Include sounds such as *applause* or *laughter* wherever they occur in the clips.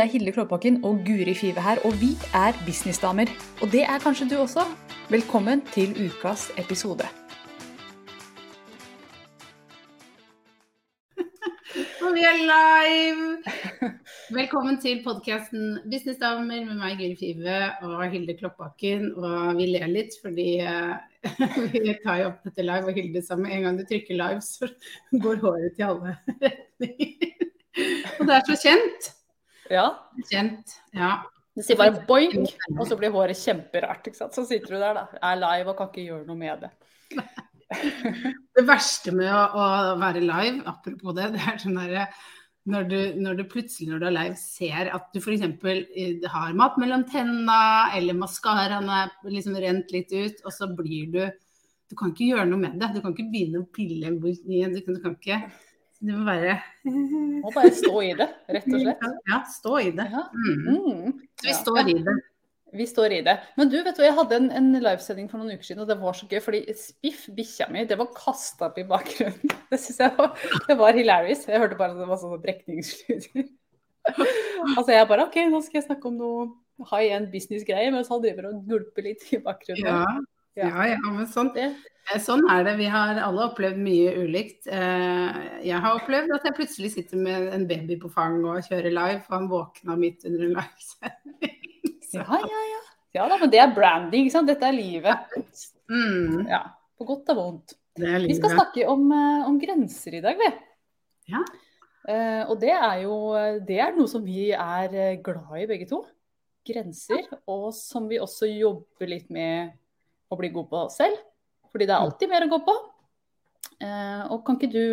Det er Hilde Klåbakken og Guri Five her, og vi er businessdamer. Og det er kanskje du også. Velkommen til ukas episode. *laughs* Og vi er live! Velkommen til podkasten Businessdamer med meg, Guri Five og Hilde Klåbakken. Og vi ler litt fordi uh, *laughs* vi tar jo opp dette live, og Hilde sa med en gang du trykker live, så *laughs* går håret til alle retninger. og det er så kjent. Ja. Kjent, ja. Det sier bare boink, og så blir håret kjemperart. ikke sant? Så sitter du der, da. Er live og kan ikke gjøre noe med det. *laughs* det verste med å, å, være live, apropos det, det er sånn derre når du, når du, plutselig når du er live ser at du f.eks. Eh, har mat mellom tenna, eller maskaraen er liksom rent litt ut, og så blir du Du kan ikke gjøre noe med det. Du kan ikke begynne å pille. Du kan, du kan ikke du må bare Må bare stå i det, rett og *laughs* slett. Ja, stå i det. Mm. Mm. Vi står i det. Vi står i det. Men du, vet du, jeg hadde en, en livesending for noen uker siden, og det var så gøy. Fordi Spiff, bikkja mi, det var kasta opp i bakgrunnen. *laughs* Det syns jeg var, det var hilarious. Jeg hørte bare at det var sånne brekningslyder. *laughs* altså jeg bare OK, nå skal jeg snakke om noe high end business-greier, mens han driver og gulper litt i bakgrunnen. Ja. Ja, ja, men sånn, sånn, er det. Vi har alle opplevd mye ulikt. Eh, jeg har opplevd at jeg plutselig sitter med en baby på fang og kjører live, for han våkna midt under en livesending. *laughs* Ja, ja, ja. Ja da, men det er branding, ikke sant. Dette er livet. Mm. Ja, på godt og vondt. Vi skal snakke om, eh, om, grenser i dag, vi. Ja. Og det er jo det er noe som vi er glad i begge to. Grenser. Og som vi også jobber litt med å bli god på selv. Fordi det er alltid mer å gå på. Eh, og kan ikke du,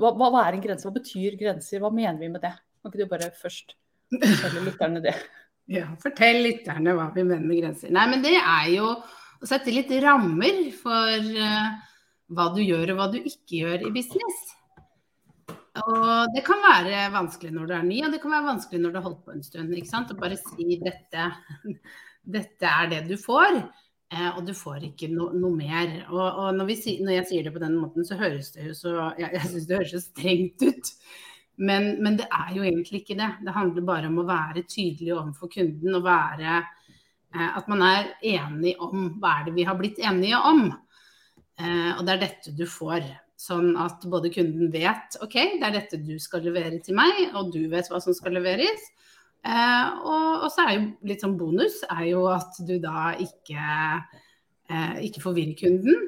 hva, hva, er en grense? Hva betyr grenser? Hva mener vi med det? Kan ikke du bare først fortelle lytterne det? *laughs* Ja, fortell lytterne hva vi mener med grenser. Nei, men det er jo å sette litt rammer for uh, hva du gjør og hva du ikke gjør i business. Og det kan være vanskelig når du er ny, og det kan være vanskelig når du har holdt på en stund. ikke sant? Å bare si dette, *laughs* dette er det du får. Eh, og du får ikke no, noe mer. Og, og når, vi, når, jeg sier det på den måten, så høres det jo så Jeg, jeg syns det høres så strengt ut. Men, men, det er jo egentlig ikke det. Det handler bare om å være tydelig overfor kunden og være eh, At man er enig om hva er det vi har blitt enige om. Eh, og det er dette du får. Sånn at både kunden vet OK, det er dette du skal levere til meg, og du vet hva som skal leveres. Eh, og, og, så er jo litt sånn bonus er jo at du da ikke, eh, ikke forvirrer kunden.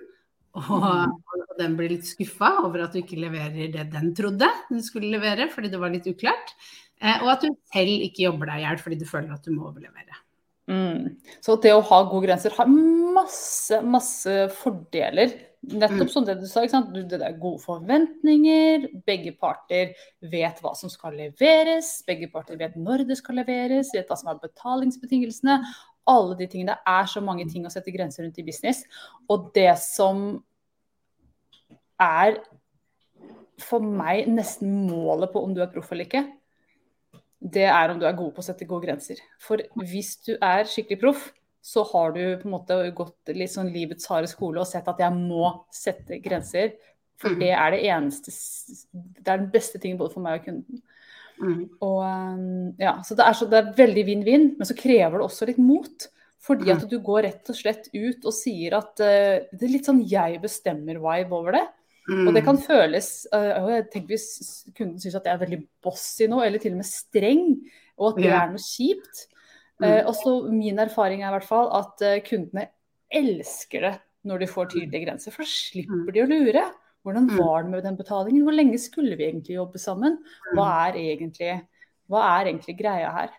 Og, og, den blir litt skuffa over at du ikke leverer det den trodde du skulle levere, fordi det var litt uklart. Eh, og at du selv ikke jobber deg i hjel fordi du føler at du må overlevere. Mm. Så det å ha gode grenser har masse, masse fordeler Nettopp mm. som det du sa. Det er gode forventninger. Begge parter vet hva som skal leveres. Begge parter vet når det skal leveres, vet hva som er betalingsbetingelsene. Alle de tingene. Det er så mange ting å sette grenser rundt i business. Og det som er for meg nesten målet på om du er proff eller ikke, det er om du er god på å sette gode grenser. For hvis du er skikkelig proff, så har du på en måte gått litt sånn livets harde skole og sett at jeg må sette grenser. For mm. det er det eneste Det er den beste tingen både for meg og kunden. Mm. Og, um, ja, så det er, så det er veldig vinn-vinn, men så krever det også litt mot. Fordi at mm. du går rett og slett ut og sier at uh, det er litt sånn jeg bestemmer-vibe over det. Mm. Og det kan føles uh, tenker Hvis kunden syns at jeg er veldig bossy nå, eller til og med streng, og at det yeah. er noe kjipt, Mm. Eh, også min erfaring er i hvert fall at eh, kundene elsker det når de får tydelige grenser, for da slipper mm. de å lure. Hvordan mm. var det med den betalingen? Hvor lenge skulle vi egentlig jobbe sammen? Hva er egentlig, hva er egentlig greia her?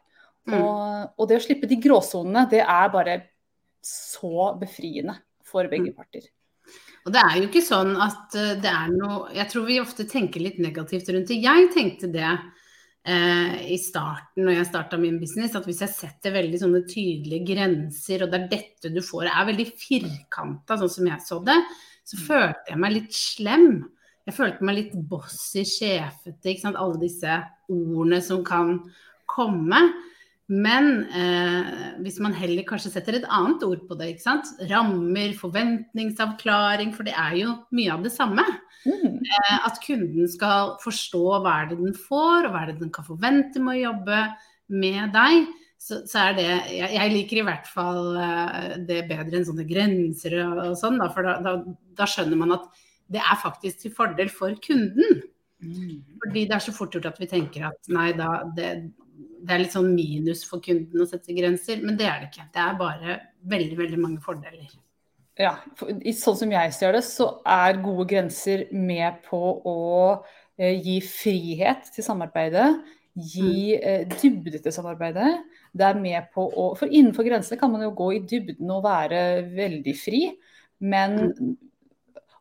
Og, og, det å slippe de gråsonene, det er bare så befriende for begge parter. Og det er jo ikke sånn at eh, det er noe Jeg tror vi ofte tenker litt negativt rundt det. Jeg tenkte det i starten når jeg starta min business, at hvis jeg setter veldig sånne tydelige grenser, og det er dette du får, er veldig firkanta, sånn som jeg så det, så mm. følte jeg meg litt slem. Jeg følte meg litt bossy, sjefete, ikke sant. Alle disse ordene som kan komme. Men eh, hvis man heller kanskje setter et annet ord på det, rammer, forventningsavklaring, for det er jo mye av det samme. Mm. Eh, at kunden skal forstå hva er det den får, og hva er det den kan forvente med å jobbe med deg, så, så er det jeg, jeg, liker i hvert fall uh, det bedre enn sånne grenser og, og sånn, da, for da, da, da, skjønner man at det er faktisk til fordel for kunden. Mm. Fordi det er så fort gjort at vi tenker at nei da, det, det er litt sånn minus for kunden å sette grenser, men det er det ikke. Det er bare veldig, veldig mange fordeler. Ja, sånn som jeg ser det, så er gode grenser med på å eh, gi frihet til samarbeidet. Gi mm. eh, dybde til samarbeidet. Det er med på å For innenfor grensene kan man jo gå i dybden og være veldig fri. Men mm.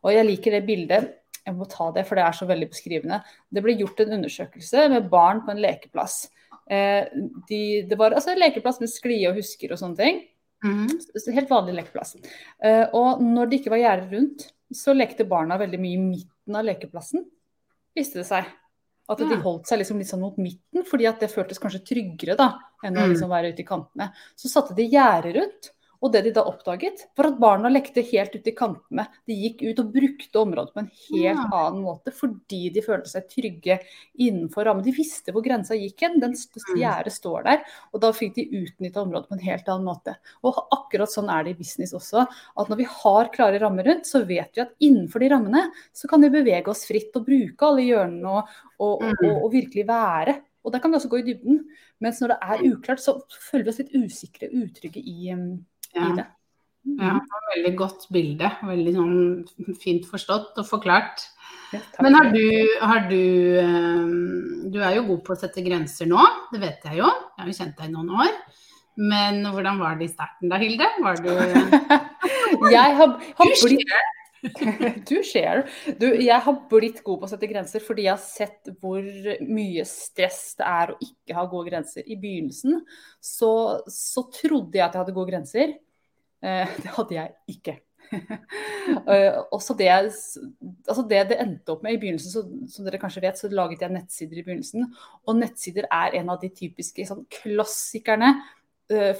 Og jeg liker det bildet. Jeg må ta det, for det er så veldig beskrivende. Det ble gjort en undersøkelse med barn på en lekeplass. Eh, de, det var altså lekeplass med sklie og husker og sånne ting. Mm. Helt vanlig lekeplass. Uh, og når det ikke var gjerder rundt, så lekte barna veldig mye i midten av lekeplassen, viste det seg. At de holdt seg liksom litt sånn mot midten, fordi at det føltes kanskje tryggere da, enn å mm. liksom være ute i kantene. Så satte de gjerde rundt. Og det de da oppdaget, var at barna lekte helt ut i kantene. De gikk ut og brukte området på en helt ja. annen måte fordi de følte seg trygge innenfor rammen. De visste hvor grensa gikk hen. Den mm. gjerdet står der. Og da fikk de utnytta området på en helt annen måte. Og akkurat sånn er det i business også. At når vi har klare rammer rundt, så vet vi at innenfor de rammene så kan vi bevege oss fritt og bruke alle hjørnene og, og, og, mm. og virkelig være. Og der kan vi også gå i dybden. Mens når det er uklart, så føler vi oss litt usikre og utrygge i, ja. i det. Ja, mm. veldig godt bilde. Veldig sånn fint forstått og forklart. Ja, Men har du, har du ehm, Du er jo god på å sette grenser nå, det vet jeg jo. Jeg har jo kjent deg i noen år. Men hvordan var det i starten da, Hilde? Var du *laughs* Jeg har, har blitt *laughs* du ser. Du, jeg har blitt god på å sette grenser fordi jeg har sett hvor mye stress det er å ikke ha gode grenser. I begynnelsen så, så trodde jeg at jeg hadde gode grenser. Eh, det hadde jeg ikke. *laughs* uh, også det, altså det, det endte opp med i begynnelsen, så, som dere kanskje vet, så laget jeg nettsider i begynnelsen. Og nettsider er en av de typiske sånn, klassikerne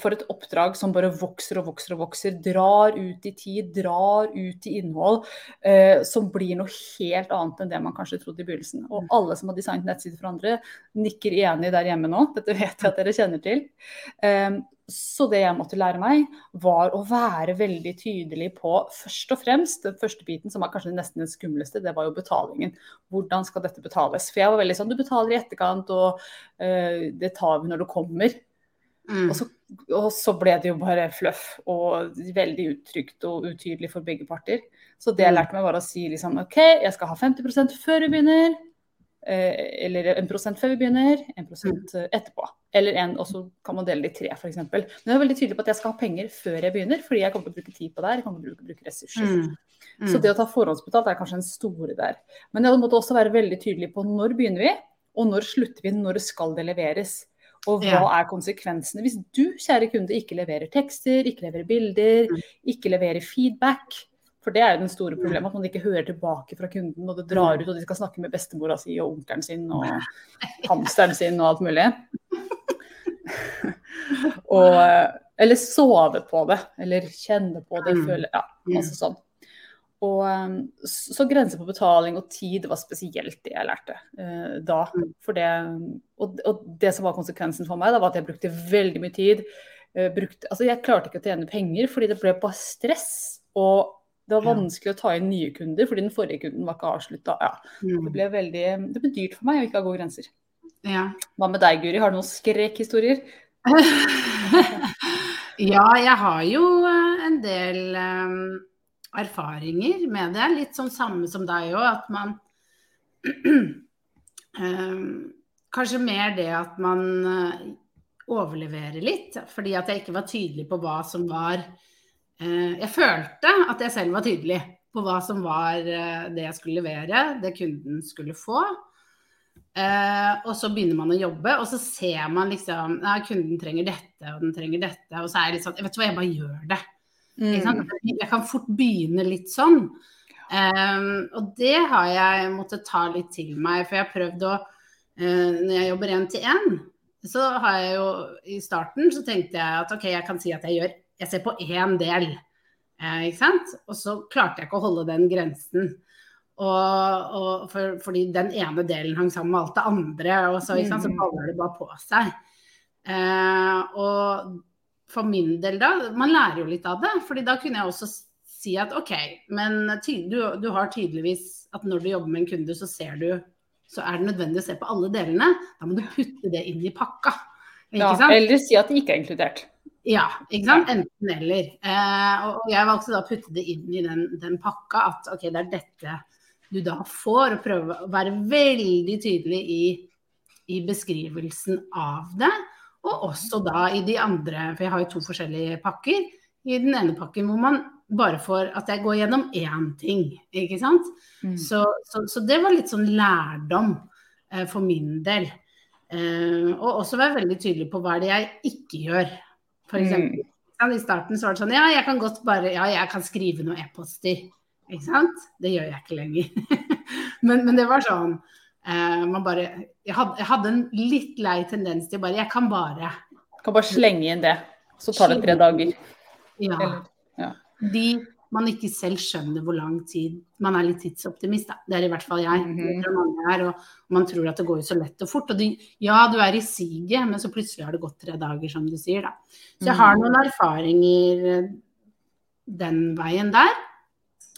for et oppdrag som bare vokser og vokser og vokser. Drar ut i tid, drar ut i innhold. Eh, som blir noe helt annet enn det man kanskje trodde i begynnelsen. Og mm. alle som har designet nettsider for andre, nikker enig der hjemme nå. Dette vet jeg at dere kjenner til. Eh, så det jeg måtte lære meg, var å være veldig tydelig på først og fremst den første biten, som var kanskje nesten den skumleste, det var jo betalingen. Hvordan skal dette betales? For jeg var veldig sånn du betaler i etterkant, og eh, det tar vi når det kommer. Mm. Og, så, og, så, ble det jo bare fluff og veldig utrygt og utydelig for begge parter. Så det jeg mm. lærte meg, var å si liksom OK, jeg skal ha 50% før vi begynner. Eh, eller en prosent før vi begynner, en prosent mm. etterpå. Eller en, og så kan man dele det i tre, f.eks. Men jeg er veldig tydelig på at jeg skal ha penger før jeg begynner, fordi jeg kommer til å bruke tid på det her. Jeg kommer til å bruke, bruke ressurser. Mm. Mm. Så det å ta forhåndsbetalt er kanskje en store der. Men jeg måtte også være veldig tydelig på når begynner vi, og når slutter vi, når skal det leveres. Og hva er konsekvensene hvis du, kjære kunde, ikke leverer tekster, ikke leverer bilder, mm. ikke leverer feedback? For det er jo den store problemet, at man ikke hører tilbake fra kunden, og det drar ut, og de skal snakke med bestemora si og onkelen sin og *laughs* hamsteren sin og alt mulig. *laughs* og, eller sove på det, eller kjenne på det, mm. føle Ja, masse sånn. Og, så grenser på betaling og tid var spesielt det jeg lærte uh, da. Mm. Det, og, og, det som var konsekvensen for meg, da, var at jeg brukte veldig mye tid. Uh, brukte, altså jeg klarte ikke å tjene penger fordi det ble bare stress. Og det var vanskelig å ta inn nye kunder fordi den forrige kunden var ikke avslutta. Ja. Mm. Det, ble veldig, det ble dyrt for meg å ikke ha gode grenser. Ja. Hva med deg, Guri? Har du noen skrekkhistorier? *laughs* ja, jeg har jo eh, en del um, erfaringer med det. Litt sånn samme som deg òg, at man um, *clears throat* Kanskje mer det at man uh, overleverer litt. Fordi at jeg ikke var tydelig på hva som var Eh, jeg følte at jeg selv var tydelig på hva som var eh, det jeg skulle levere, det kunden skulle få. Uh, og så begynner man å jobbe, og så ser man liksom ja, kunden trenger dette, og den trenger dette. Og så er jeg litt sånn Vet du hva, jeg bare gjør det. Mm. Jeg kan fort begynne litt sånn. Um, og det har jeg måttet ta litt til meg, for jeg har prøvd å uh, Når jeg jobber én til én, så har jeg jo I starten så tenkte jeg at OK, jeg kan si at jeg gjør jeg ser på én del. uh, ikke sant? Og så klarte jeg ikke å holde den grensen. Og, og for, fordi den ene delen hang sammen med alt det andre, og så, så mm. baller det bare på seg. Uh, og for min del da, man lærer jo litt av det. fordi da kunne jeg også si at OK, men du, du, har tydeligvis at når du jobber med en kunde, så ser du så er det nødvendig å se på alle delene. Da må du putte det inn i pakka. Ja, eller si at det ikke er inkludert. Ja, ikke sant. Enten eller. Eh, og jeg valgte da å putte det inn i den, den pakka. At OK, det er dette du da får. Og prøve å være veldig tydelig i, i beskrivelsen av det. Og også da i de andre, for jeg har jo to forskjellige pakker. I den ene pakken hvor man bare får at jeg går gjennom én ting, ikke sant. Mm. Så, så, så, det var litt sånn lærdom eh, for min del. Eh, og også være veldig tydelig på hva det jeg ikke gjør. For eksempel, mm. I starten så var det sånn ja, jeg kan godt bare ja, jeg kan skrive noen e-poster. Ikke sant? Det gjør jeg ikke lenger. *laughs* men, men, det var sånn man bare, jeg hadde, jeg, hadde, en litt lei tendens til bare Jeg kan bare Kan bare slenge inn det, så tar det tre dager. Ja. Eller, ja. De man ikke selv skjønner hvor lang tid Man er litt tidsoptimist, da. Det er i hvert fall jeg. Mm -hmm. er, og man tror at det går så lett og fort. Og de, ja, du er i siget, men så plutselig har det gått tre dager, som du sier, da. Så jeg har mhm. noen erfaringer den veien der.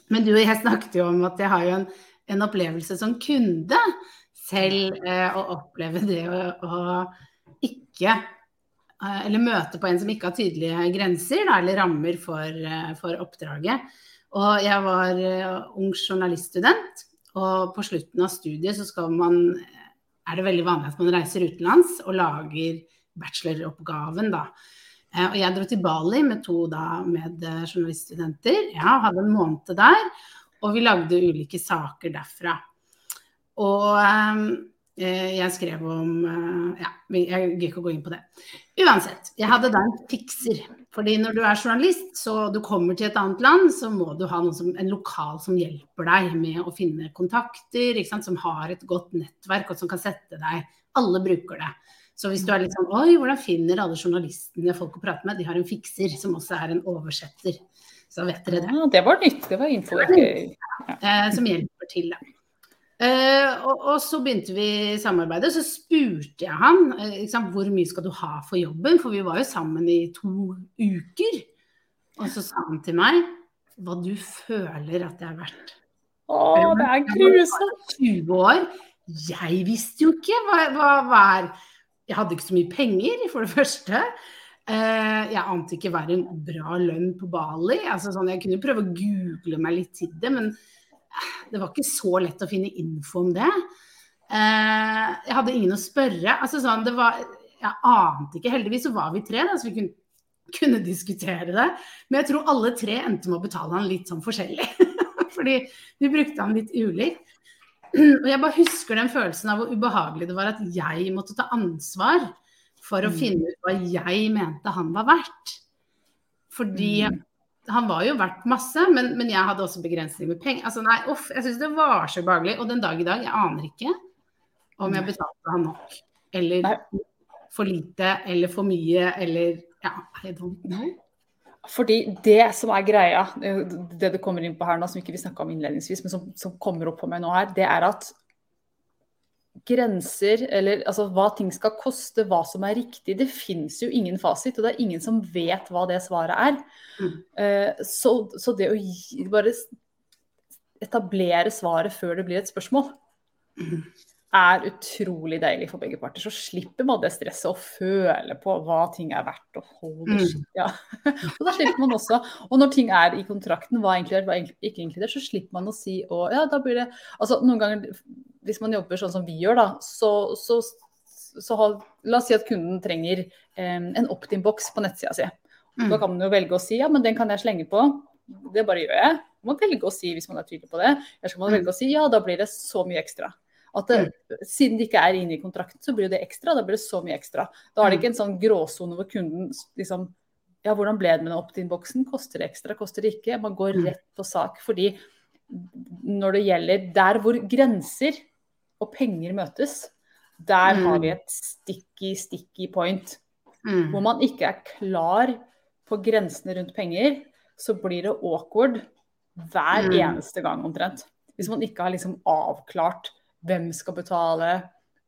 Men du og jeg snakket jo om at jeg har jo en en opplevelse som kunde selv eh, å oppleve det å, å ikke eh, Eller møte på en som ikke har tydelige grenser da, eller rammer for, eh, for, oppdraget. Og jeg var uh, ung journaliststudent, og på slutten av studiet så skal man er det veldig vanlig at man reiser utenlands og lager bacheloroppgaven, da. Og jeg dro til Bali med to da, med journaliststudenter. Ja, hadde en måned der. Og vi lagde ulike saker derfra. Og eh, jeg skrev om eh, Ja, jeg gidder ikke å gå inn på det. Uansett, jeg hadde da en fikser. Fordi når du er journalist, så du kommer til et annet land, så må du ha som, en lokal som hjelper deg med å finne kontakter, som har et godt nettverk og som kan sette deg Alle bruker det. Så hvis du er litt sånn Oi, hvordan finner alle journalistene folk å prate med? De har en fikser som også er en oversetter. Så vet dere det. Ja, det var nytt. Det var info. Ja. Eh, som hjelper til, da. Eh, og, og, så begynte vi samarbeidet. Så spurte jeg han liksom, hvor mye skal du ha for jobben, for vi var jo sammen i to uker. Og så sa han til meg hva du føler at det er verdt. Å, det er grusomt. 20 år. Jeg visste jo ikke hva, hva, hva er Jeg hadde ikke så mye penger, for det første. Uh, jeg ante ikke hva en bra lønn på Bali. Altså, sånn, jeg kunne prøve å google meg litt til det, men uh, det var ikke så lett å finne info om det. Uh, jeg hadde ingen å spørre. Altså, sånn, var, jeg ante ikke. Heldigvis så var vi tre, da, så vi kunne, kunne, diskutere det. Men jeg tror alle tre endte med å betale han litt sånn forskjellig. *laughs* Fordi vi brukte han litt ulikt. Og jeg bare husker den følelsen av hvor ubehagelig det var at jeg måtte ta ansvar for å mm. finne ut hva jeg mente han var verdt. Fordi mm. han var jo verdt masse, men, men jeg hadde også begrensninger med penger. Altså nei, uff, jeg syns det var så ubehagelig. Og den dag i dag, jeg aner ikke om jeg betalte han nok. Eller nei. for lite, eller for mye, eller ja, I don't know. Fordi det som er greia, det du kommer inn på her nå, som ikke vi snakka om innledningsvis, men som, som, kommer opp på meg nå her, det er at grenser, eller altså hva ting skal koste, hva som er riktig. Det fins jo ingen fasit, og det er ingen som vet hva det svaret er. Mm. Uh, så, så, det å gi, bare etablere svaret før det blir et spørsmål, mm. er utrolig deilig for begge parter. Så slipper man det stresset å føle på hva ting er verdt. Og, mm. ja. *laughs* og da slipper man også, og når ting er i kontrakten, hva egentlig er, hva ikke inkludert, så slipper man å si og ja, da blir det altså Noen ganger hvis man jobber sånn som vi gjør, da, så, så, så ha, La oss si at kunden trenger eh, en opt-in-boks på nettsida si. Mm. Da kan man jo velge å si ja, men den kan jeg slenge på. Det bare gjør jeg. Man kan velge å si hvis man er tydelig på det. Eller så kan man mm. velge å si ja, da blir det så mye ekstra. At det, mm. Siden det ikke er inne i kontrakten, så blir det ekstra. Da blir det så mye ekstra. Da er det mm. ikke en sånn gråsone hvor kunden liksom Ja, hvordan ble det med den opt-in-boksen? Koster det ekstra, koster det ikke? Man går rett på sak. Fordi når det gjelder der hvor grenser og penger møtes, der mm. har vi et sticky, sticky point. Mm. Hvor man ikke er klar på grensene rundt penger, så blir det awkward hver mm. eneste gang omtrent. Hvis man ikke har liksom avklart hvem skal betale,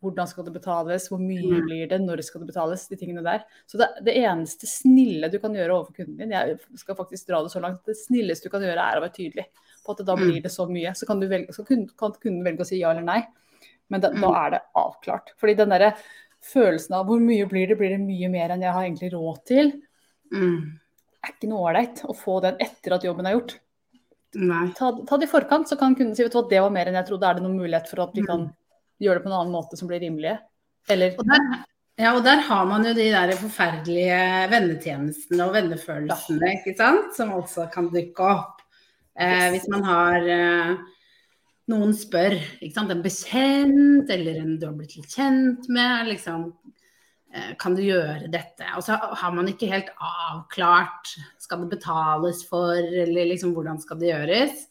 hvordan skal det betales, hvor mye Mm. blir det, når skal det betales, de tingene der. Så det, det eneste snille du kan gjøre overfor kunden din, jeg skal faktisk dra det så langt, det snilleste du kan gjøre er å være tydelig på at da Mm. blir det så mye. Så kan, du velge, så kun- kan kunden velge å si ja eller nei, men da, da Mm. er det avklart. Fordi den derre følelsen av hvor mye blir det, blir det mye mer enn jeg har egentlig råd til, Mm. er ikke noe ålreit å få den etter at jobben er gjort. Ta, ta det i forkant, så kan kunden si vet du hva, det var mer enn jeg trodde. Er det noen mulighet for at vi kan gjøre det på en annen måte som blir rimelige? Eller Og der, ja, og der har man jo de der forferdelige vennetjenestene og vennefølelsene, ikke sant? Som også kan dukke opp. Eh, hvis man har eh, Noen spør, ikke sant. En bekjent eller en du har blitt litt kjent med, liksom. eh, Kan du gjøre dette? Og så har man ikke helt avklart. Skal det betales for, eller liksom hvordan skal det gjøres?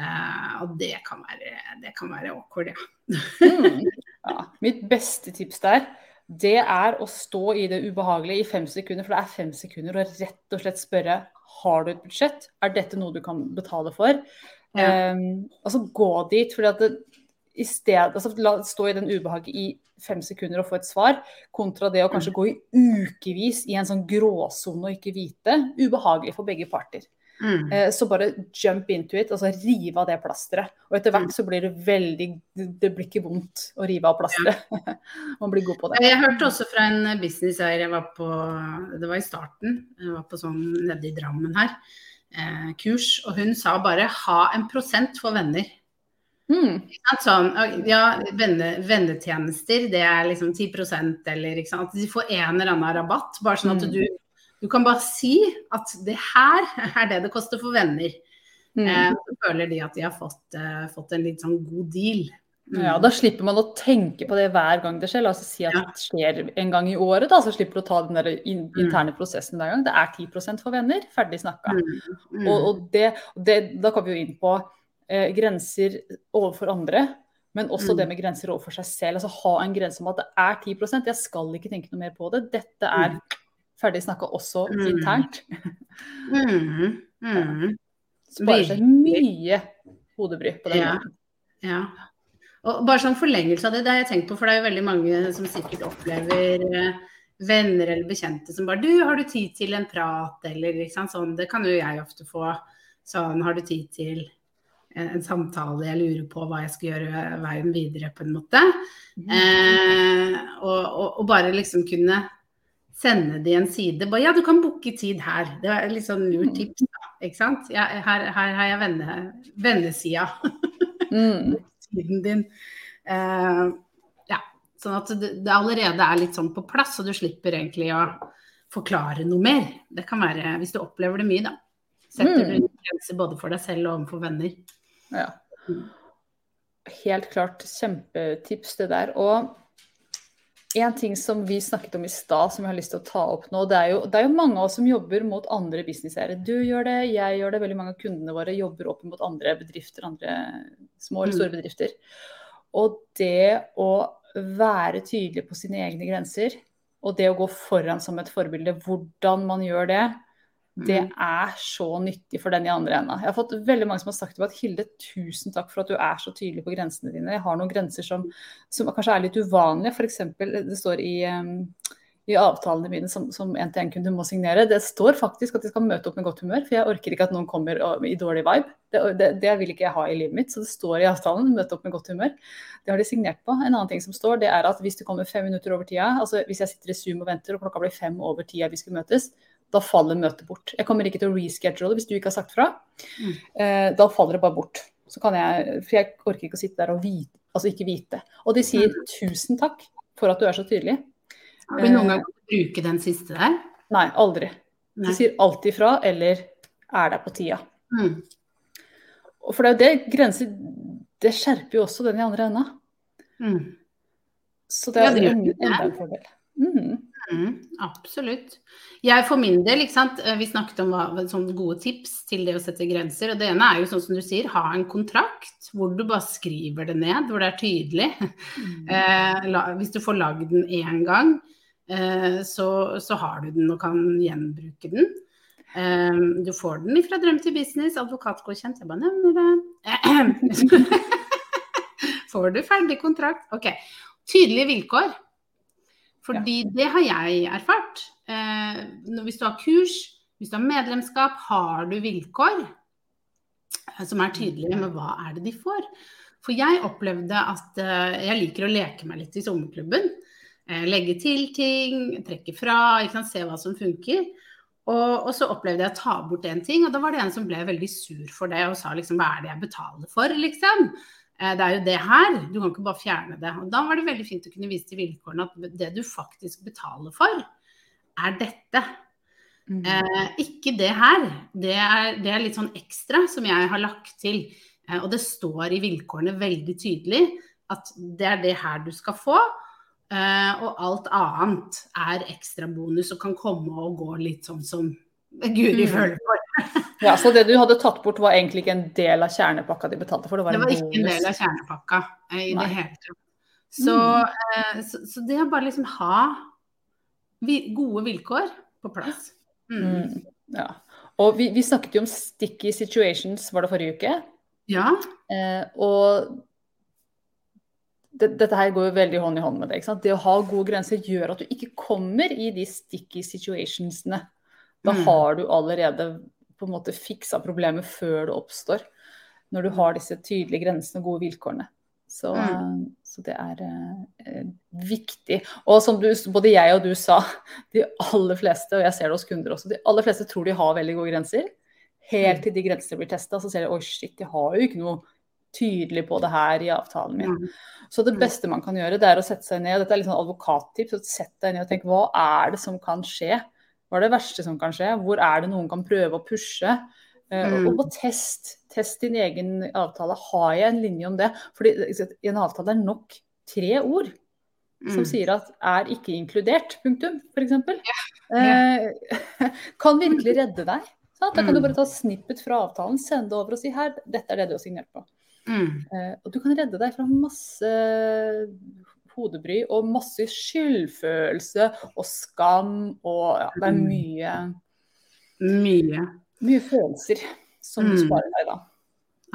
Uh, og det kan være, det kan være awkward, ja. mm. *laughs* ja, Mitt beste tips der, det er å stå i det ubehagelige i fem sekunder. For det er fem sekunder å rett og slett spørre har du et budsjett. Er dette noe du kan betale for? Ja. Um, altså gå dit. fordi at det, i sted, altså, la, Stå i den ubehaget i fem sekunder og få et svar, kontra det å kanskje gå i ukevis i en sånn gråsone og ikke vite. Ubehagelig for begge parter. Mm. Eh, så bare jump into it, altså rive av det plasteret. Og etter hvert så blir det veldig Det blir ikke vondt å rive av plasteret. *laughs* Man blir god på det. Jeg hørte også fra en businesseier jeg var på, det var i starten, jeg var på sånn nede i Drammen her, kurs, og hun sa bare ha en prosent for venner. Mm. Sånn, ja, venne, vennetjenester, det er liksom 10% eller ikke sant. At de får en eller annen rabatt. Bare sånn at Mm. du, du kan bare si at det her er det det koster for venner. Mm. Eh, så føler de at de har fått, eh, fått en litt sånn god deal. Mm. Ja, Da slipper man å tenke på det hver gang det skjer. La oss si at det skjer en gang i året, da, så slipper du å ta den der Mm. interne prosessen hver gang. Det er 10 for venner. Ferdig snakka. Mm. Mm. Og, og det, det, da kommer vi jo inn på eh, grenser overfor andre, men også Mm. det med grenser overfor seg selv. Altså ha en grense om at det er 10 Jeg skal ikke tenke noe mer på det. Dette er ferdig snakka også Mm. internt. Mm. Mm. Sparer seg mye hodebry på den Ja. måten. Ja. Og bare sånn forlengelse av det, det har jeg tenkt på, for det er jo veldig mange som sikkert opplever eh, venner eller bekjente som bare Du, har du tid til en prat, eller ikke sant sånn. Det kan jo jeg ofte få. Sånn, har du tid til en, en samtale, jeg lurer på hva jeg skal gjøre veien videre, på en måte. Eh, og, og, og bare liksom kunne sende de en side. Bare ja, du kan booke tid her. Det er litt sånn lurt tips, da. Ikke sant. Ja, her, her har jeg venne, vennesida. Mm. Siden din. Eh, ja, sånn at det, det allerede er litt sånn på plass, og du slipper egentlig å forklare noe mer. Det kan være hvis du opplever det mye, da. Setter Mm. du grenser både for deg selv og overfor venner. Ja. Mm. Helt klart kjempetips det der. Og en ting som vi snakket om i stad, som jeg har lyst til å ta opp nå, det er jo, det er jo mange av oss som jobber mot andre businesseiere. Du gjør det, jeg gjør det, veldig mange av kundene våre jobber opp mot andre bedrifter, andre små eller Mm. store bedrifter. Og det å være tydelig på sine egne grenser, og det å gå foran som et forbilde, hvordan man gjør det, det Mm. er så nyttig for den i andre enda. Jeg har fått veldig mange som har sagt til meg at Hilde, tusen takk for at du er så tydelig på grensene dine. Jeg har noen grenser som, som kanskje er litt uvanlige. F.eks. det står i, um, i avtalene mine som, som en-til-en-kunde må signere. Det står faktisk at de skal møte opp med godt humør, for jeg orker ikke at noen kommer i dårlig vibe. Det, det, det vil ikke jeg ha i livet mitt, så det står i avtalen møte opp med godt humør. Det har de signert på. En annen ting som står, det er at hvis du kommer fem minutter over tida, altså hvis jeg sitter i Zoom og venter og klokka blir fem over tida vi skulle møtes, da faller møtet bort. Jeg kommer ikke til å reschedule hvis du ikke har sagt fra. Mm. Eh, da faller det bare bort. Så kan jeg, for jeg orker ikke å sitte der og vite, altså ikke vite. Og de sier tusen takk for at du er så tydelig. Har du noen gang bruke den siste der? Nei, aldri. De sier alltid fra eller er der på tida. Mm. Og for det er jo det grenser Det skjerper jo også den i andre enda. Mm. Så det Ja, er det gjør en- det. enda en fordel. Mm. Mm, absolutt. Jeg for min del, ikke sant? eh, vi snakket om hva, gode tips til det å sette grenser. og Det ene er jo sånn som du sier, ha en kontrakt hvor du bare skriver det ned, hvor det er tydelig. Mm. *laughs* Eh, la, hvis du får lagd den én gang, eh, så, så har du den og kan gjenbruke den. Eh, du får den fra Drøm til business, advokatgodkjent. Jeg bare nevner det. *clears throat* *laughs* får du ferdig kontrakt? Ok. Tydelige vilkår. Fordi ja. det har jeg erfart. Eh, hvis du har kurs, hvis du har medlemskap, har du vilkår eh, som er tydelige med hva er det de får. For jeg opplevde at eh, jeg liker å leke meg litt i sommerklubben. Eh, legge til ting, trekke fra, se hva som funker. Og, og, så opplevde jeg å ta bort en ting, og da var det en som ble veldig sur for det og sa liksom hva er det jeg betaler for, liksom. Eh, det er jo det her, du kan ikke bare fjerne det. Og da var det veldig fint å kunne vise til vilkårene at det du faktisk betaler for, er dette. Mm. Eh, ikke det her. Det er, det er, litt sånn ekstra som jeg har lagt til. Eh, og det står i vilkårene veldig tydelig at det er det her du skal få. Eh, og alt annet er ekstrabonus og kan komme og gå litt sånn som Guri mm. føler for. *laughs* ja, Så det du hadde tatt bort var egentlig ikke en del av kjernepakka de betalte for? Det var, det var ikke en del av kjernepakka uh, i Nei. det hele tatt. Så, mm. så, så, det å bare liksom ha vi, gode vilkår på plass. Mm. mm. Ja. Og vi, vi, snakket jo om sticky situations, var det forrige uke? Ja. og det, dette her går jo veldig hånd i hånd med det. ikke sant? Det å ha gode grenser gjør at du ikke kommer i de sticky situationsene. Da mm. har du allerede på en måte fiksa problemet før det oppstår. Når du har disse tydelige grensene og gode vilkårene. Så, mm. så det er eh, viktig. Og som du, både jeg og du sa, de aller fleste, og jeg ser det hos kunder også, de aller fleste tror de har veldig gode grenser. Helt mm. til de grensene blir testa, så ser de oi shit, de har jo ikke noe tydelig på det her i avtalen min. Mm. Så det mm. beste man kan gjøre, det er å sette seg ned. Dette er litt sånn advokattips. Sett deg ned og tenk hva er det som kan skje? Hva er det verste som kan skje? Hvor er det noen kan prøve å pushe? Uh, mm. Og, på test. Test din egen avtale. Har jeg en linje om det? Fordi en avtale er nok tre ord som mm. sier at 'er ikke inkludert', punktum, f.eks. Yeah. Uh, kan virkelig redde deg. Sant? Da kan du mm. bare ta snippet fra avtalen, sende det over og si her, dette er det du har signert på. Mm. Uh, og du kan redde deg fra masse hodebry og masse skyldfølelse og skam og ja, det er mm. mye Mye. Mye følelser som mm. du sparer deg da.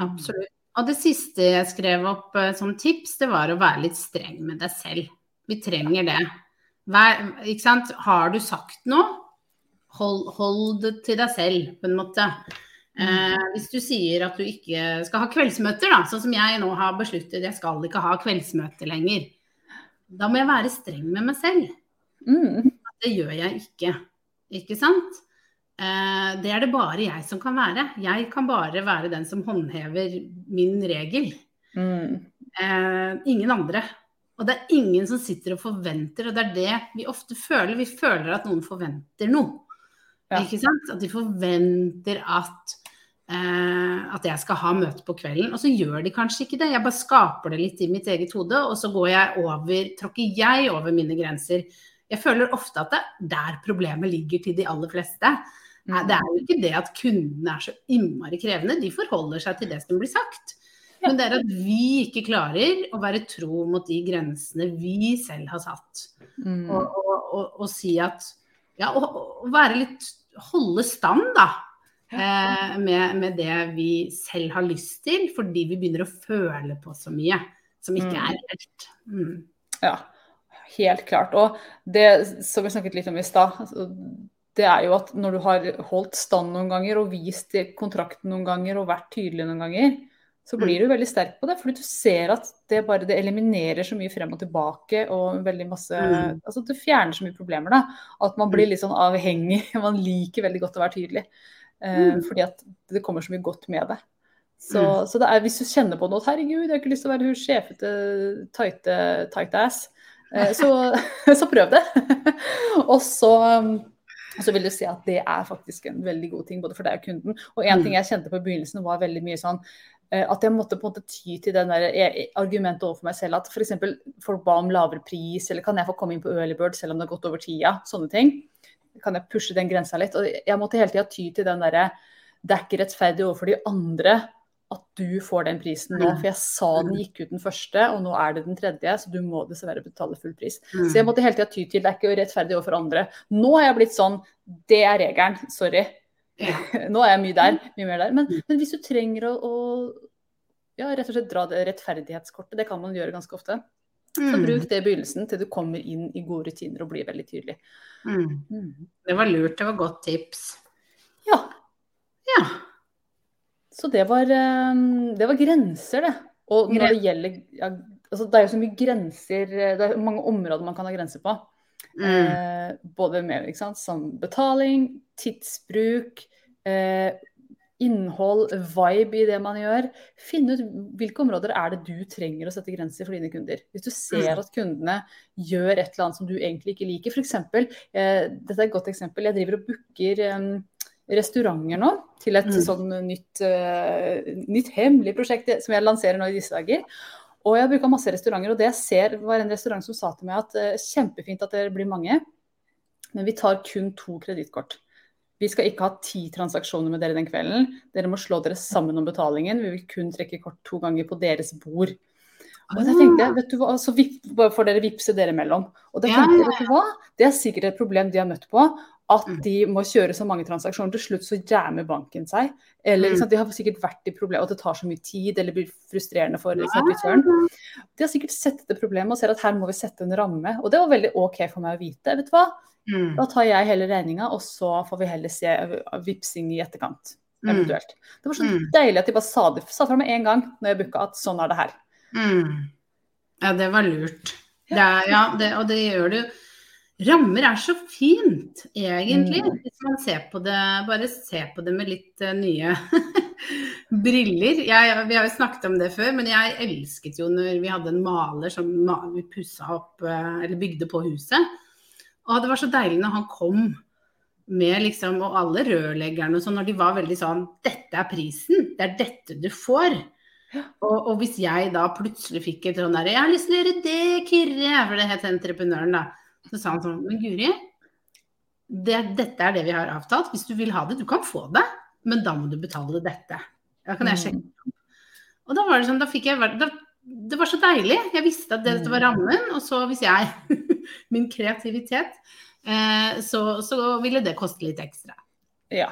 Absolutt. Og det siste jeg skrev opp uh, som tips, det var å være litt streng med deg selv. Vi trenger det. Vær, ikke sant? Har du sagt noe, hold, hold det til deg selv, på en måte. Eh, hvis du sier at du ikke skal ha kveldsmøter, da, sånn som jeg nå har besluttet, jeg skal ikke ha kveldsmøter lenger. Da må jeg være streng med meg selv. Mm. Det gjør jeg ikke. Ikke sant? Eh, det er det bare jeg som kan være. Jeg kan bare være den som håndhever min regel. Mm. Eh, ingen andre. Og det er ingen som sitter og forventer, og det er det vi ofte føler. Vi føler at noen forventer noe. Ja. Ikke sant? At de forventer at at jeg skal ha møte på kvelden. Og så gjør de kanskje ikke det. Jeg bare skaper det litt i mitt eget hode, og så går jeg over, tråkker jeg over mine grenser. Jeg føler ofte at det er der problemet ligger til de aller fleste. Mm. Det er jo ikke det at kundene er så innmari krevende, de forholder seg til det som blir sagt. Men det er at vi ikke klarer å være tro mot de grensene vi selv har satt. Mm. Og, og, og, og, si at Ja, å være litt Holde stand, da eh, med, med, det vi selv har lyst til, fordi vi begynner å føle på så mye som ikke er helt reelt. Mm. Ja, helt klart. Og det som vi snakket litt om i stad, altså, det er jo at når du har holdt stand noen ganger og vist kontrakten noen ganger og vært tydelig noen ganger, så mm. blir du veldig sterk på det. Fordi du ser at det bare det eliminerer så mye frem og tilbake og veldig masse mm. Altså du fjerner så mye problemer, da. At man blir litt sånn avhengig. *laughs* Man liker veldig godt å være tydelig. Eh, mm. Fordi at det kommer så mye godt med det. Så, mm. så det er, hvis du kjenner på noe at herregud, jeg har ikke lyst til å være hun sjefete, tighte, tight ass, eh, så, *laughs* så, prøv det. *laughs* og så, så vil du se at det er faktisk en veldig god ting både for deg og kunden. Og en mm. ting jeg kjente på i begynnelsen var veldig mye sånn eh, at jeg måtte på en måte ty til den der argumentet overfor meg selv at f.eks. folk ba om lavere pris, eller kan jeg få komme inn på early bird selv om det har gått over tida, sånne ting kan jeg pushe den grensa litt. Og jeg måtte hele tida ty til den derre Det er ikke rettferdig overfor de andre at du får den prisen nå. Mm. For jeg sa den gikk ut den første, og nå er det den tredje, så du må dessverre betale full pris. Mm. Så jeg måtte hele tida ty til det er ikke rettferdig overfor andre. Nå har jeg blitt sånn Det er regelen. Sorry. *laughs* Nå er jeg mye der. Mye mer der. Men, mm. men hvis du trenger å, å ja, rett og slett dra det rettferdighetskortet, det kan man gjøre ganske ofte. Så Mm. bruk det i begynnelsen til du kommer inn i gode rutiner og blir veldig tydelig. Mm. Mm. Det var lurt, det var godt tips. Ja, Ja. så det var, eh, det var grenser, det. Og når det gjelder ja, altså Det er jo så mye grenser Det er mange områder man kan ha grenser på. Mm. Eh, både med ikke sant, som betaling, tidsbruk, eh, innhold, vibe i det man gjør. Finne ut hvilke områder er det du trenger å sette grenser for dine kunder. Hvis du ser at kundene gjør et eller annet som du egentlig ikke liker. F.eks. Eh, dette er et godt eksempel. Jeg driver og booker eh, restauranter nå til et Mm. sånn nytt, eh, nytt hemmelig prosjekt som jeg lanserer nå i disse dager. Og jeg har bruka masse restauranter, og det jeg ser var en restaurant som sa til meg at eh, kjempefint at dere blir mange, men vi tar kun to kredittkort. Vi skal ikke ha ti transaksjoner med dere den kvelden. Dere må slå dere sammen om betalingen. Vi vil kun trekke kort to ganger på deres bord. Og da tenkte jeg, vet du hva, så får dere vippse dere imellom. Og da tenkte jeg, vet du hva, det er sikkert et problem de har møtt på. At Mm. de må kjøre så mange transaksjoner. Til slutt så jammer banken seg. Eller liksom, de har sikkert vært i problemet og det tar så mye tid, eller blir frustrerende for servitøren. De har sikkert sett det problemet og ser at her må vi sette en ramme. Og det var veldig OK for meg å vite. Vet du hva? Mm. Da tar jeg hele regninga, og så får vi heller se vipsing i etterkant. Eventuelt. Det var så deilig at de bare sa det sa fra med en gang når jeg booka at sånn er det her. Mm. Ja, det var lurt. Det er, ja, det, og det gjør det jo. Rammer er så fint, egentlig. Mm. Hvis man ser på det, bare ser på det med litt uh, nye *laughs* briller. Jeg, vi har jo snakket om det før, men jeg elsket jo når vi hadde en maler som vi pussa opp, uh, eller bygde på huset. Og det var så deilig når han kom med liksom, og alle rørleggerne og sånn, når de var veldig sånn Dette er prisen. Det er dette du får. Og, og hvis jeg da plutselig fikk et sånn derre Jeg har lyst til å gjøre det, Kyrre, for det het entreprenøren, da. Så sa han sånn Men Guri, det, dette er det vi har avtalt. Hvis du vil ha det, du kan få det, men da må du betale dette. Da kan jeg sjekke. Og da var det sånn, da fikk jeg da, Det var så deilig. Jeg visste at dette var rammen, og så hvis jeg *laughs* Min kreativitet, eh, så, så ville det koste litt ekstra. Ja.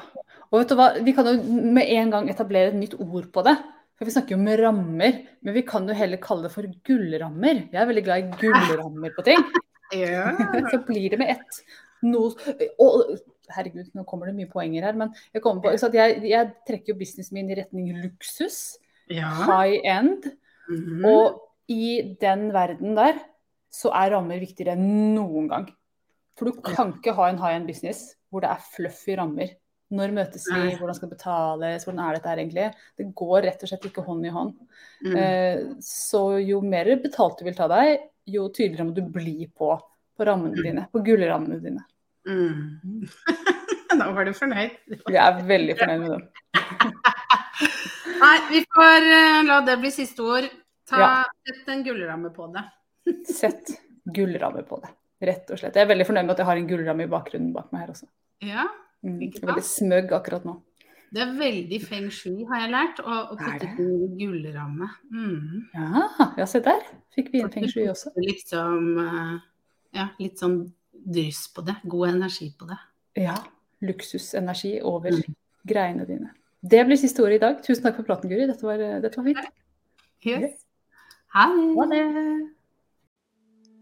Og vet du hva, vi kan jo med en gang etablere et nytt ord på det. For vi snakker jo om rammer, men vi kan jo heller kalle det for gullrammer. Jeg er veldig glad i gullrammer på ting. *laughs* Ja. *laughs* Så blir det med ett noe Og herregud, nå kommer det mye poenger her, men jeg, på, jeg, jeg trekker jo businessen min i retning luksus, ja. high end. Mhm. Og i den verden der så er rammer viktigere enn noen gang. For du kan ikke ha en high end business hvor det er fluffy rammer. Når møtes vi, hvordan skal det betales, hvordan er dette her egentlig? Det går rett og slett ikke hånd i hånd. Mm. Eh, så jo mer betalt du vil ta deg, jo tydeligere må du bli på, på rammene Mm. dine, på gullrammene dine. Mm. *laughs* da var du fornøyd. Jeg er veldig fornøyd med *laughs* dem. Nei, vi får eh, la det bli siste ord. Ta Ja. Sett en gullramme på det. *laughs* Sett gullramme på det, rett og slett. Jeg er veldig fornøyd med at jeg har en gullramme i bakgrunnen bak meg her også. Ja, Mm, Ikke er veldig smøgg akkurat nå. Det er veldig feng shui, har jeg lært, å, å putte en gullramme. Mm. Ja, ja, se der. Fikk vi inn feng shui også. Liksom eh, Ja, litt sånn dryss på det. God energi på det. Ja. Luksusenergi over Mm. greiene dine. Det blir siste ordet i dag. Tusen takk for praten, Guri. Dette var, dette var fint. Yes. Hei. Ha det.